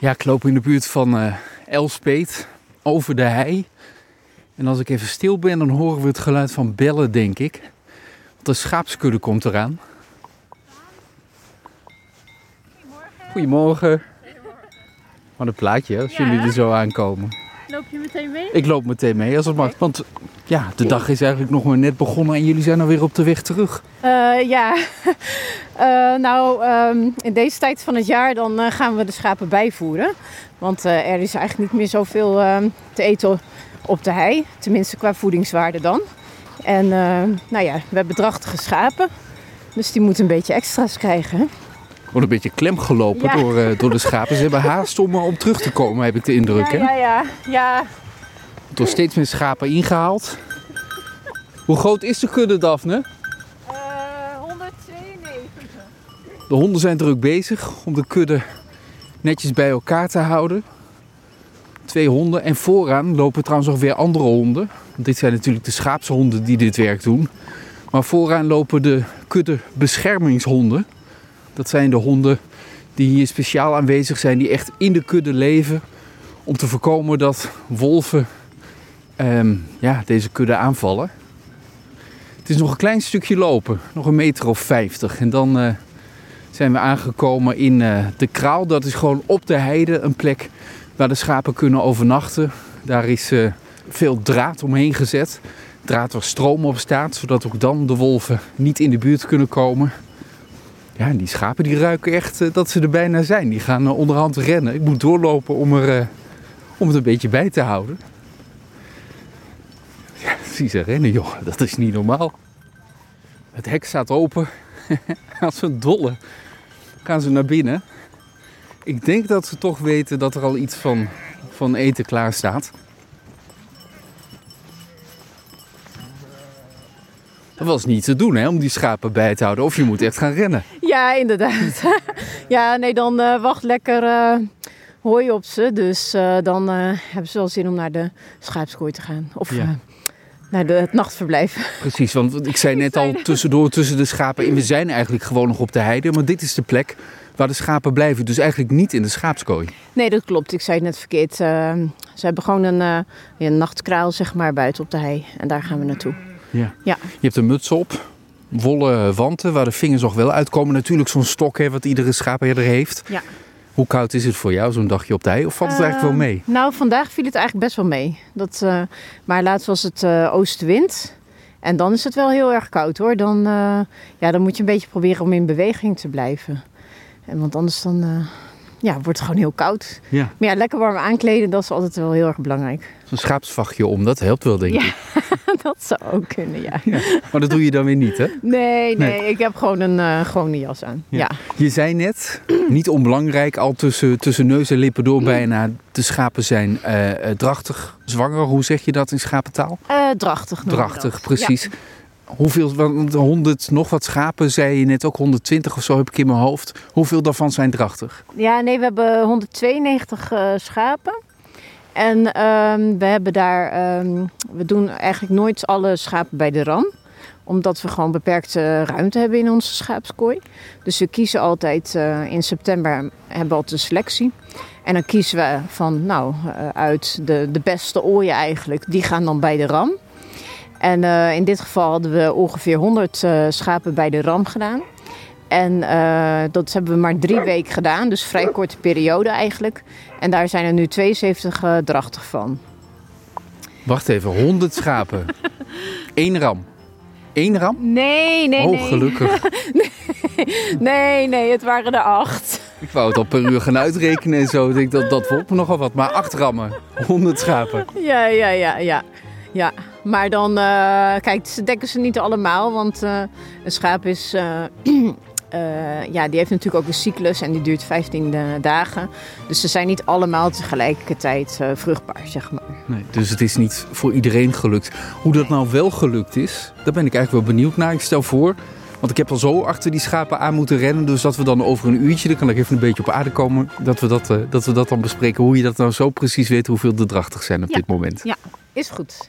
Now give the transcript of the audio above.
Ja, ik loop in de buurt van eh Elspeet, over de hei. En als ik even stil ben, dan horen we het geluid van bellen, denk ik. Want de schaapskudde komt eraan. Goedemorgen. Wat een plaatje, als Ja. jullie er zo aankomen. Loop je meteen mee? Ik loop meteen mee als het mag. Want ja, de dag is eigenlijk nog maar net begonnen en jullie zijn alweer op de weg terug. Eh, ja, Eh, nou ehm, in deze tijd van het jaar dan eh, gaan we de schapen bijvoeren. Want er is eigenlijk niet meer zoveel ehm, te eten op de hei. Tenminste qua voedingswaarde dan. En nou ja, we hebben drachtige schapen. Dus die moeten een beetje extra's krijgen. Wordt een beetje klem gelopen Ja. door, eh, door de schapen. Ze hebben haast om, eh, om terug te komen, heb ik de indruk. ja, hè? ja, ja, ja. Door steeds meer schapen ingehaald. Hoe groot is de kudde, Daphne? Eh, 192. De honden zijn druk bezig om de kudde netjes bij elkaar te houden. Twee honden en vooraan lopen trouwens nog weer andere honden. Dit zijn natuurlijk de schaapshonden die dit werk doen. Maar vooraan lopen de kudde beschermingshonden. Dat zijn de honden die hier speciaal aanwezig zijn, die echt in de kudde leven. Om te voorkomen dat wolven ehm, ja, deze kudde aanvallen. Het is nog een klein stukje lopen, nog een meter of vijftig. En dan eh, zijn we aangekomen in eh, de kraal. Dat is gewoon op de heide een plek waar de schapen kunnen overnachten. Daar is eh, veel draad omheen gezet. Draad waar stroom op staat, zodat ook dan de wolven niet in de buurt kunnen komen. Ja, en die schapen die ruiken echt eh, dat ze er bijna zijn. Die gaan eh, onderhand rennen. Ik moet doorlopen om, er, eh, om het een beetje bij te houden. Ja, zie ze rennen, joh. Dat is niet normaal. Het hek staat open. Als een dolle gaan ze naar binnen. Ik denk dat ze toch weten dat er al iets van, van eten klaar staat. Dat was niet te doen hè, om die schapen bij te houden. Of je moet echt gaan rennen. Ja, inderdaad. ja, nee, dan eh, wacht lekker eh, hooi op ze. Dus eh, dan hebben ze wel zin om naar de schaapskooi te gaan. Of Ja. naar de, het nachtverblijf. Precies, want ik zei net al tussendoor tussen de schapen in. We zijn eigenlijk gewoon nog op de heide. Maar dit is de plek waar de schapen blijven. Dus eigenlijk niet in de schaapskooi. Nee, dat klopt. Ik zei het net verkeerd. Ze hebben gewoon een, een nachtkraal, zeg maar, buiten op de hei. En daar gaan we naartoe. Ja. Ja. Je hebt een muts op, wollen wanten waar de vingers nog wel uitkomen. Natuurlijk zo'n stok hè, wat iedere schaapherder heeft. Ja. Hoe koud is het voor jou, zo'n dagje op de hei? Of valt het eigenlijk wel mee? Eh, nou, vandaag viel het eigenlijk best wel mee. Dat, eh, maar laatst was het eh, oostenwind. En dan is het wel heel erg koud hoor. Dan, eh, ja, dan moet je een beetje proberen om in beweging te blijven. En, want anders dan, ja, wordt het gewoon heel koud. Ja. Maar ja, lekker warm aankleden, dat is altijd wel heel erg belangrijk. Zo'n schaapsvachtje om, dat helpt wel denk Ja. ik. dat zou ook kunnen, ja. Maar dat doe je dan weer niet hè? Nee, nee, Nee. ik heb gewoon een eh, gewone jas aan. Ja. Ja. Je zei net, niet onbelangrijk, al tussen, tussen neus en lippen door bijna. De schapen zijn eh, eh, drachtig, zwanger. Hoe zeg je dat in schapentaal? Eh, drachtig. Drachtig, precies. Hoeveel, want 100 nog wat schapen, zei je net ook 120 of zo heb ik in mijn hoofd. Hoeveel daarvan zijn drachtig? Ja. nee, we hebben 192 eh, schapen. En ehm, we hebben daar, ehm, we doen eigenlijk nooit alle schapen bij de ram. Omdat we gewoon beperkte ruimte hebben in onze schaapskooi. Dus we kiezen altijd eh, in september, hebben we altijd een selectie. En dan kiezen we van, nou, eh, uit de, de beste ooien eigenlijk. Die gaan dan bij de ram. En eh, in dit geval hadden we ongeveer 100 eh, schapen bij de ram gedaan. En eh, dat hebben we maar drie weken gedaan, dus vrij korte periode eigenlijk. En daar zijn er nu 72 eh, drachtig van. Wacht even, 100 schapen. Eén ram. Eén ram? Nee, nee, oh, nee. gelukkig. Nee, nee, het waren er acht. Ik wou het al per uur gaan uitrekenen en zo. Ik denk dat dat me nogal wat. Maar acht rammen, 100 schapen. Ja, ja, ja, ja. Ja, maar dan, eh, kijk, ze dekken ze niet allemaal, want eh, een schaap is, eh, ja, die heeft natuurlijk ook een cyclus en die duurt 15 eh, dagen. Dus ze zijn niet allemaal tegelijkertijd vruchtbaar, zeg maar. Nee, dus het is niet voor iedereen gelukt. Hoe dat nou wel gelukt is, daar ben ik eigenlijk wel benieuwd naar. Ik stel voor, want ik heb al zo achter die schapen aan moeten rennen. Dus dat we dan over een uurtje, dan kan ik even een beetje op aarde komen. Dat we dat, dat, we dat dan bespreken. Hoe je dat nou zo precies weet hoeveel er drachtig zijn op Ja. dit moment. Ja, is goed.